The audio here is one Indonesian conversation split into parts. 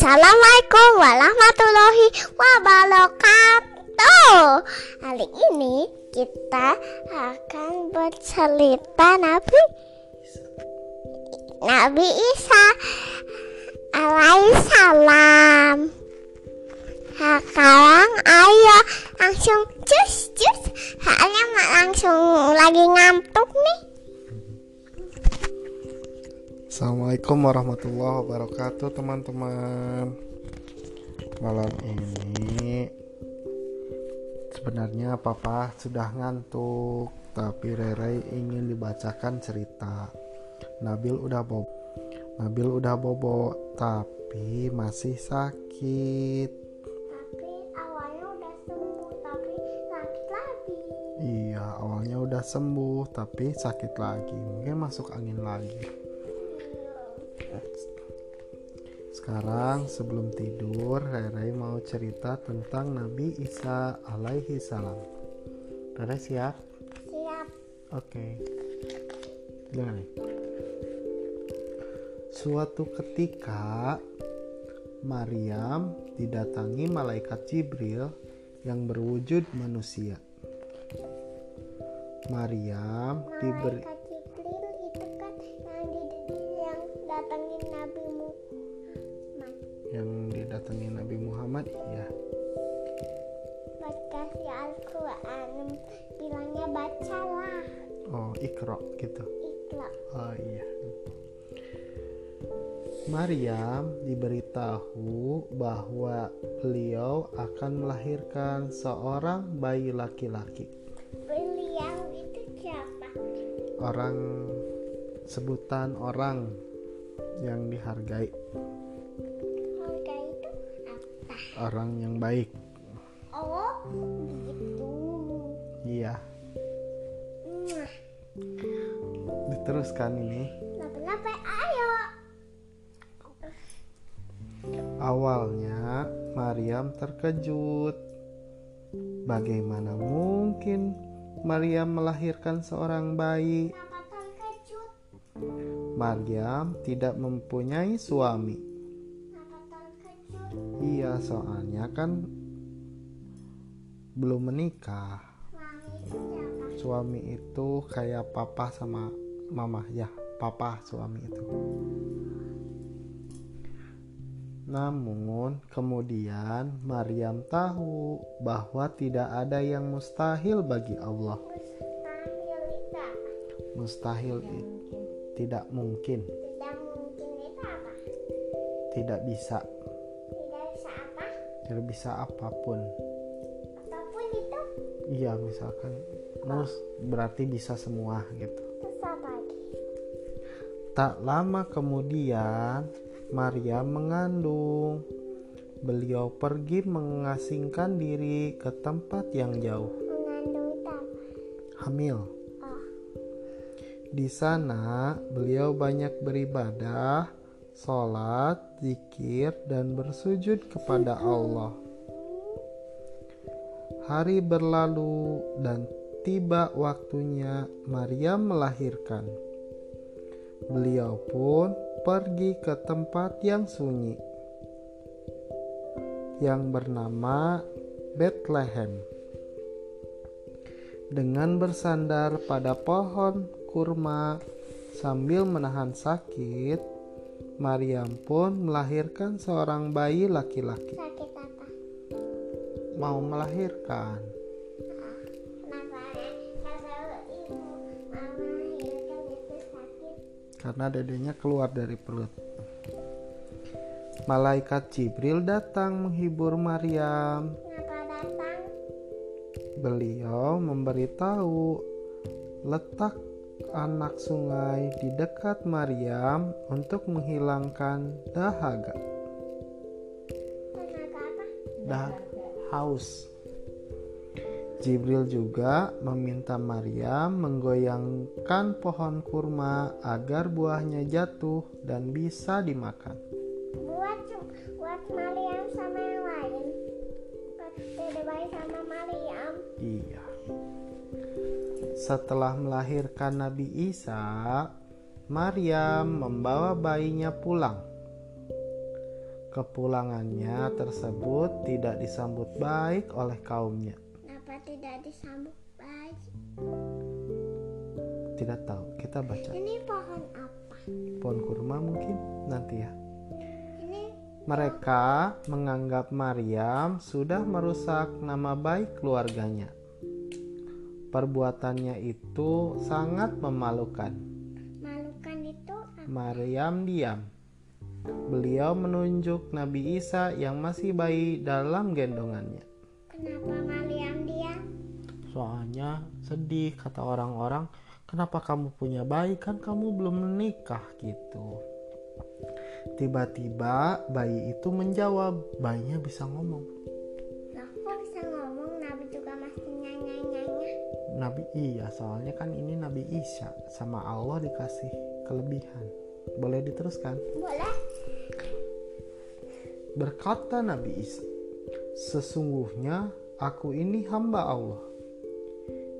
Assalamualaikum warahmatullahi wabarakatuh. Hari ini kita akan bercerita Nabi Nabi Isa alaihissalam. Sekarang ayo langsung cus cus. Soalnya langsung lagi ngantuk nih. Assalamualaikum warahmatullahi wabarakatuh teman-teman. Malam ini Sebenarnya papa sudah ngantuk Tapi Rere ingin dibacakan cerita. Nabil udah bobo Nabil udah bobo Tapi masih sakit. Tapi awalnya udah sembuh tapi sakit lagi. Iya awalnya udah sembuh Tapi sakit lagi. Mungkin masuk angin lagi Sekarang sebelum tidur, Rere mau cerita tentang Nabi Isa alaihi salam. Rere siap? Siap. Oke. Nih. Suatu ketika Maryam didatangi malaikat Jibril yang berwujud manusia. Maryam diberi iya kasih Al-Quran bilangnya bacalah oh ikro gitu ikhlas. oh iya Maryam diberitahu bahwa beliau akan melahirkan seorang bayi laki-laki Beliau itu siapa? orang sebutan orang yang dihargai? Orang yang baik Oh, begitu. iya diteruskan ini Kenapa-napa? Ayo. Awalnya Maryam terkejut. Bagaimana mungkin Maryam melahirkan seorang bayi? Kenapa terkejut? Maryam tidak mempunyai suami. Iya, soalnya kan belum menikah. Suami itu kayak papa sama mama ya, papa suami itu. Namun kemudian Maryam tahu bahwa tidak ada yang mustahil bagi Allah. Mustahil tidak mungkin, Tidak mungkin itu apa? tidak bisa? Tidak bisa apa pun. Apa pun itu. Iya, misalkan mus berarti bisa semua gitu. Terus apa lagi? Tak lama kemudian Maryam mengandung. Beliau pergi mengasingkan diri ke tempat yang jauh. Mengandung itu apa? Hamil. Oh, Di sana beliau banyak beribadah, sholat, zikir, dan bersujud kepada Allah. Hari berlalu dan tiba waktunya Maryam melahirkan. Beliau pun pergi ke tempat yang sunyi yang bernama Bethlehem. Dengan bersandar pada pohon kurma sambil menahan sakit, Maryam pun melahirkan seorang bayi laki-laki. sakit apa? Mau melahirkan. Karena dedenya keluar dari perut. Malaikat Jibril datang menghibur Maryam. Kenapa datang? Beliau memberitahu letak anak sungai di dekat Maryam untuk menghilangkan dahaga. Tenaga apa? Dah haus. Jibril juga meminta Maryam menggoyangkan pohon kurma agar buahnya jatuh dan bisa dimakan. Buat buat Mariam sama yang lain. Buat sama Mariam. Setelah melahirkan Nabi Isa, Maryam membawa bayinya pulang. Kepulangannya tersebut tidak disambut baik oleh kaumnya. Kenapa tidak disambut baik? Tidak tahu, kita baca. Ini pohon apa? Pohon kurma mungkin nanti ya. Ini Mereka menganggap Maryam sudah merusak nama baik keluarganya. Perbuatannya itu sangat memalukan. malukan itu apa? Maryam diam. Beliau menunjuk Nabi Isa yang masih bayi dalam gendongannya. Kenapa Maryam diam? Soalnya sedih kata orang-orang, kenapa kamu punya bayi kan kamu belum menikah gitu. Tiba-tiba bayi itu menjawab, bayinya bisa ngomong. Nabi iya, soalnya kan ini Nabi Isa sama Allah dikasih kelebihan. Boleh diteruskan? Boleh? Berkata Nabi Isa, "Sesungguhnya aku ini hamba Allah.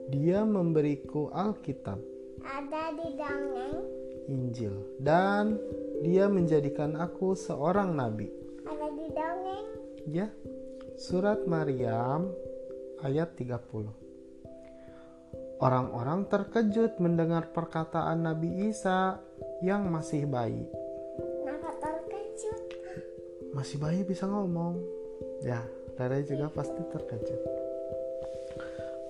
Dia memberiku Alkitab, Ada di dongeng. Injil, dan dia menjadikan aku seorang nabi." Ada di dongeng. Ya. Surat Maryam ayat 30. Orang-orang terkejut mendengar perkataan Nabi Isa yang masih bayi. Kenapa terkejut? Masih bayi bisa ngomong. Ya, Rere juga pasti terkejut.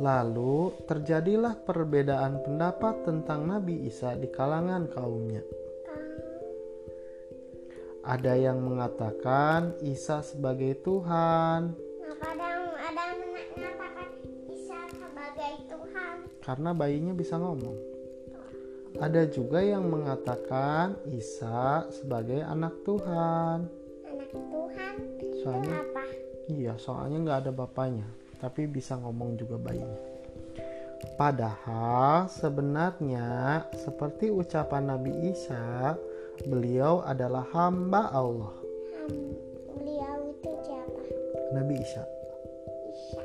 Lalu terjadilah perbedaan pendapat tentang Nabi Isa di kalangan kaumnya. Ada yang mengatakan Isa sebagai Tuhan karena bayinya bisa ngomong. Ada juga yang mengatakan Isa sebagai anak Tuhan. Anak Tuhan. Soalnya Apa? Iya, soalnya nggak ada bapaknya, tapi bisa ngomong juga bayinya. Padahal sebenarnya seperti ucapan Nabi Isa, beliau adalah hamba Allah. Ham, beliau itu siapa? Nabi Isa. Isa.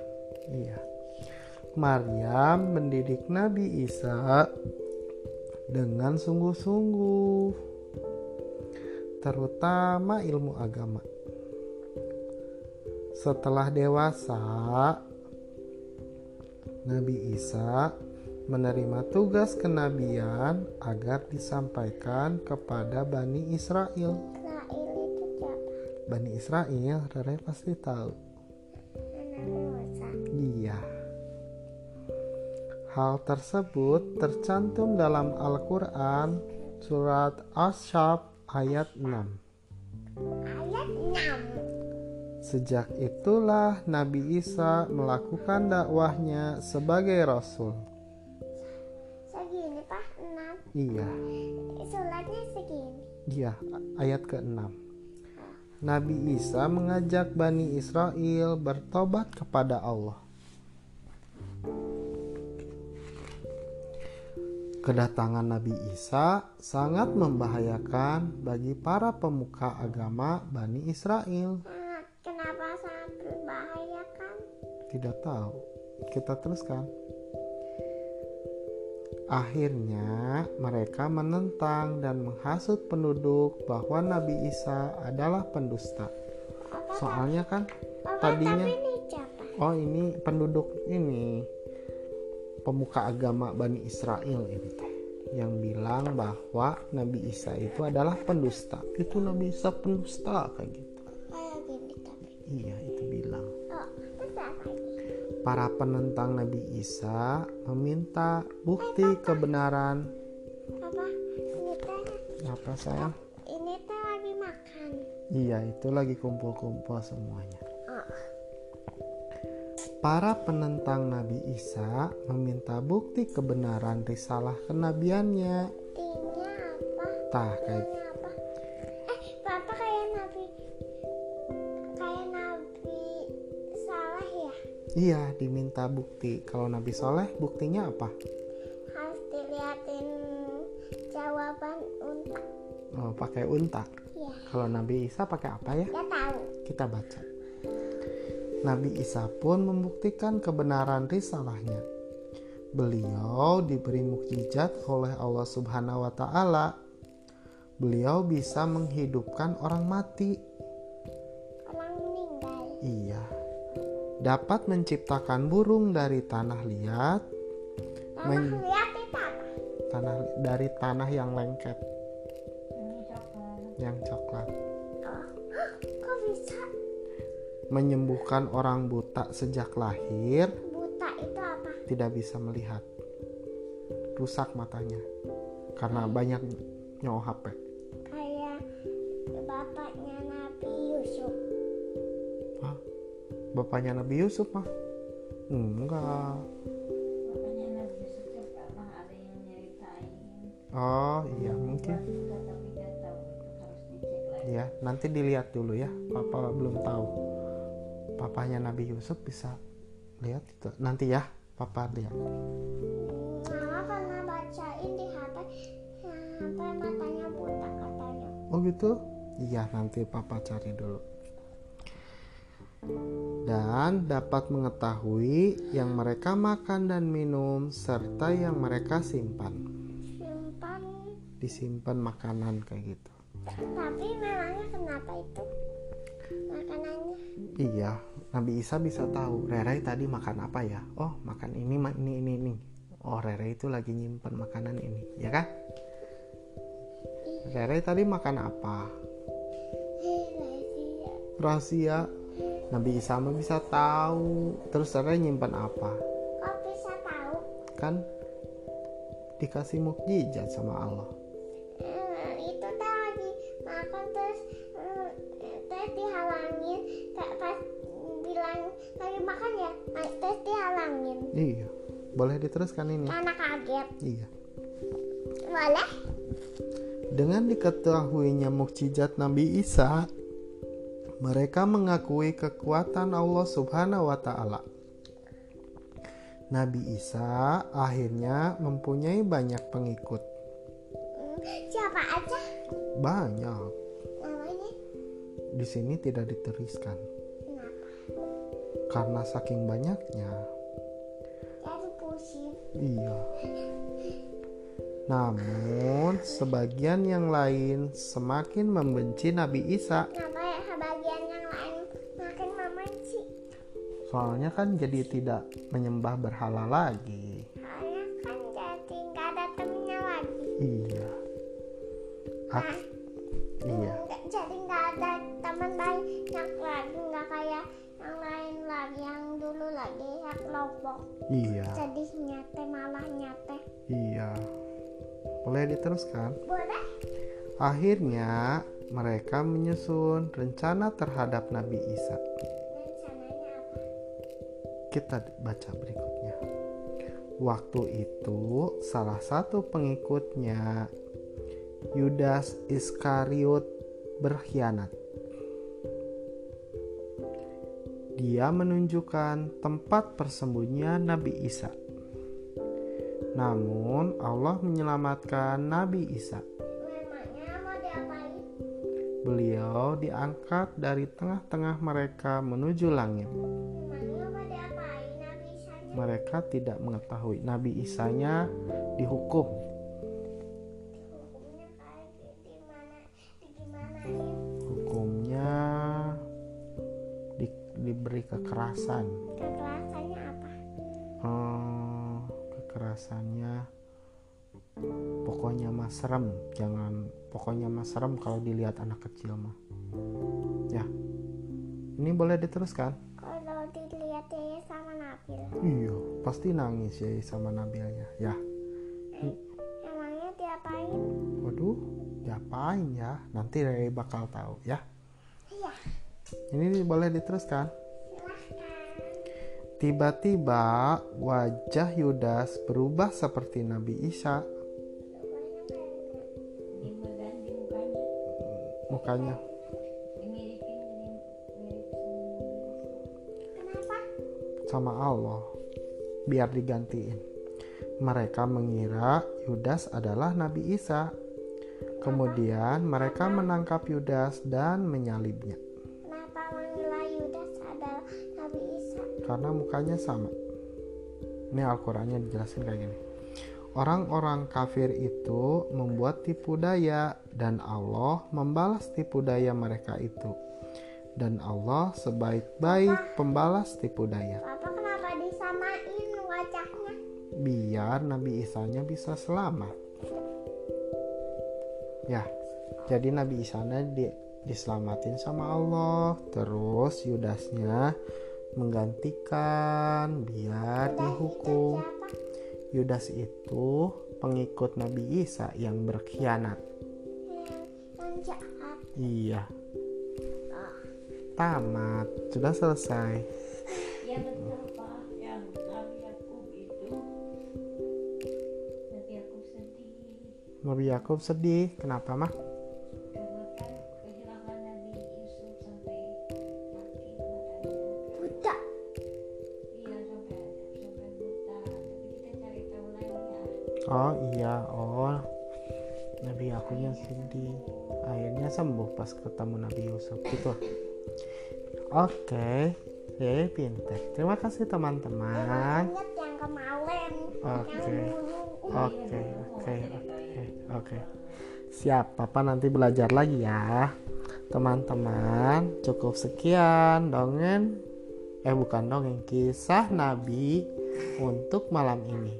Iya. Maryam mendidik Nabi Isa dengan sungguh-sungguh, terutama ilmu agama. Setelah dewasa, Nabi Isa menerima tugas kenabian agar disampaikan kepada Bani Israel. Bani Israel, Rere pasti tahu. Iya. Hal tersebut tercantum dalam Al-Quran surat Asyab ayat 6. Ayat 6. Sejak itulah Nabi Isa melakukan dakwahnya sebagai rasul. Segini Pak, 6. Iya, Suratnya segini. iya, ayat ke-6. Nabi Isa mengajak Bani Israel bertobat kepada Allah. Kedatangan Nabi Isa sangat membahayakan bagi para pemuka agama Bani Israel. Sangat, kenapa sangat membahayakan? Tidak tahu. Kita teruskan. Akhirnya, mereka menentang dan menghasut penduduk bahwa Nabi Isa adalah pendusta. Soalnya kan tadinya- oh ini penduduk ini pemuka agama Bani Israel ini yang bilang bahwa Nabi Isa itu adalah pendusta. Itu Nabi Isa pendusta kayak gitu. Iya, itu bilang. Para penentang Nabi Isa meminta bukti kebenaran Apa? Sayang? ini teh lagi makan. Iya, itu lagi kumpul-kumpul semuanya. Para penentang Nabi Isa meminta bukti kebenaran risalah kenabiannya. buktinya apa? Tah, kayak apa? Eh, Papa kayak Nabi kayak Nabi Saleh ya? iya diminta bukti. Kalau Nabi Soleh buktinya apa? Harus diliatin jawaban untuk Oh, pakai unta. ya. Kalau Nabi Isa pakai apa ya? Dia tahu. Kita baca. Nabi Isa pun membuktikan kebenaran risalahnya. Beliau diberi mukjizat oleh Allah Subhanahu wa taala. Beliau bisa menghidupkan orang mati. orang meninggal. Iya. Dapat menciptakan burung dari tanah liat, Tanah Men- liat itu apa? tanah dari tanah yang lengket, Ini coklat. yang coklat. Menyembuhkan orang buta sejak lahir, buta itu apa? tidak bisa melihat. Rusak matanya karena banyak nyawa HP. Kayak bapaknya Nabi Yusuf. Hah? Bapaknya Nabi Yusuf mah? Enggak. Makanya Nabi Yusuf tuh pernah ada yang nyeritain. Oh iya mungkin. Ya nanti dilihat dulu ya. Papa belum tahu. Papanya Nabi Yusuf bisa lihat itu. Nanti ya. Papa lihat. Mama pernah bacain di HP sampai matanya buta katanya. Oh gitu? Iya nanti papa cari dulu. Dan dapat mengetahui yang mereka makan dan minum serta yang mereka simpan. Simpan. Disimpan makanan kayak gitu. Tapi memangnya kenapa itu makanannya? Iya, Nabi Isa bisa tahu. Rere tadi makan apa ya? Oh, makan ini, ini, ini, ini. Oh, Rere itu lagi nyimpan makanan ini, ya kan? Rere tadi makan apa? Rahasia. Nabi Isa mah bisa tahu. Terus Rere nyimpan apa? Kok bisa tahu? Kan dikasih mukjizat sama Allah. Terus dihalangin kayak pas bilang lagi makan ya terus dihalangin Iya. Boleh diteruskan ini? karena kaget Iya. boleh Dengan diketahuinya mukjizat Nabi Isa, mereka mengakui kekuatan Allah Subhanahu wa taala. Nabi Isa akhirnya mempunyai banyak pengikut. Hmm, siapa aja Banyak. Di sini tidak dituliskan kenapa karena saking banyaknya. Iya. Namun, sebagian yang lain semakin membenci Nabi Isa ya bagian yang lain makin membenci Soalnya kan jadi tidak menyembah berhala lagi. Iya. jadi nyate malah nyate Iya. Boleh diteruskan? boleh Akhirnya mereka menyusun rencana terhadap Nabi Isa. rencananya apa Kita baca berikutnya. Waktu itu salah satu pengikutnya Yudas Iskariot berkhianat. Dia menunjukkan tempat persembunyian Nabi Isa. Namun Allah menyelamatkan Nabi Isa. Beliau diangkat dari tengah-tengah mereka menuju langit. Mereka tidak mengetahui Nabi Isanya dihukum. Diberi kekerasan. kekerasannya apa Eh, kekerasannya pokoknya mas serem. Jangan pokoknya mas serem kalau dilihat anak kecil mah. Ya. Ini boleh diteruskan? kalau dilihat ya sama Nabil Iya, pasti nangis ya sama Nabilnya. Ya. emangnya diapain Waduh, diapain ya? Nanti Rere bakal tahu ya. iya Ini boleh diteruskan. Tiba-tiba wajah Yudas berubah seperti Nabi Isa. Mukanya. Sama Allah. Biar digantiin. Mereka mengira Yudas adalah Nabi Isa. Kemudian mereka menangkap Yudas dan menyalibnya karena mukanya sama. Ini Al-Qur'annya dijelasin kayak gini. Orang-orang kafir itu membuat tipu daya dan Allah membalas tipu daya mereka itu. dan Allah sebaik-baik pembalas tipu daya. Papa kenapa disamain wajahnya? Biar Nabi Isanya bisa selamat. Ya, jadi Nabi Isanya di, diselamatin sama Allah. Terus Yudasnya menggantikan biar dihukum. Yudas itu pengikut Nabi Isa yang berkhianat. Jahat. Iya, Oh, tamat. Sudah selesai. Ya betul Pak, yang Nabi Yakub itu Nabi Yakub sedih Nabi Yakub sedih. Kenapa mah? Pas ketemu Nabi Yusuf gitu. Oke, ya pinter. Terima kasih teman-teman. Oke. Oke, oke, oke, oke. Siap, Papa nanti belajar lagi ya. Teman-teman, cukup sekian dongeng eh bukan dongeng, kisah Nabi untuk malam ini.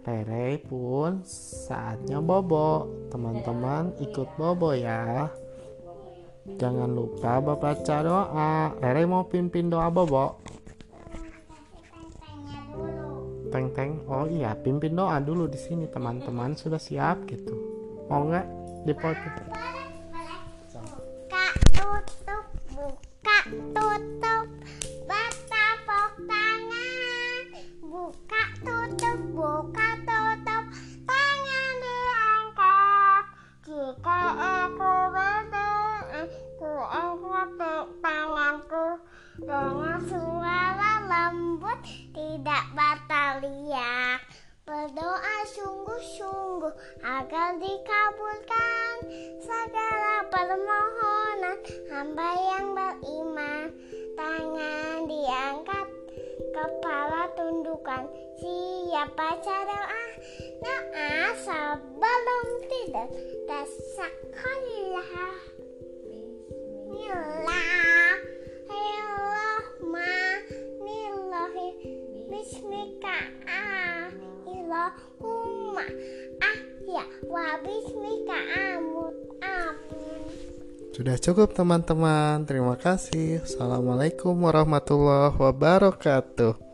Rere pun saatnya bobo. Teman-teman ikut bobo ya. Jangan lupa baca doa. Rere mau pimpin doa bobo. Teng teng. Oh iya, pimpin doa dulu di sini teman-teman sudah siap gitu. Mau nggak boleh. Buka, tutup, buka, tutup. Permohonan hamba yang beriman. Tangan diangkat, kepala tundukkan. Siapa baca doa? Doa sebelum tidur. Tasakallah. Bismillah. Bismika Allahumma ahya wa bismika amut amin. Sudah cukup teman-teman. Terima kasih. Assalamualaikum warahmatullahi wabarakatuh.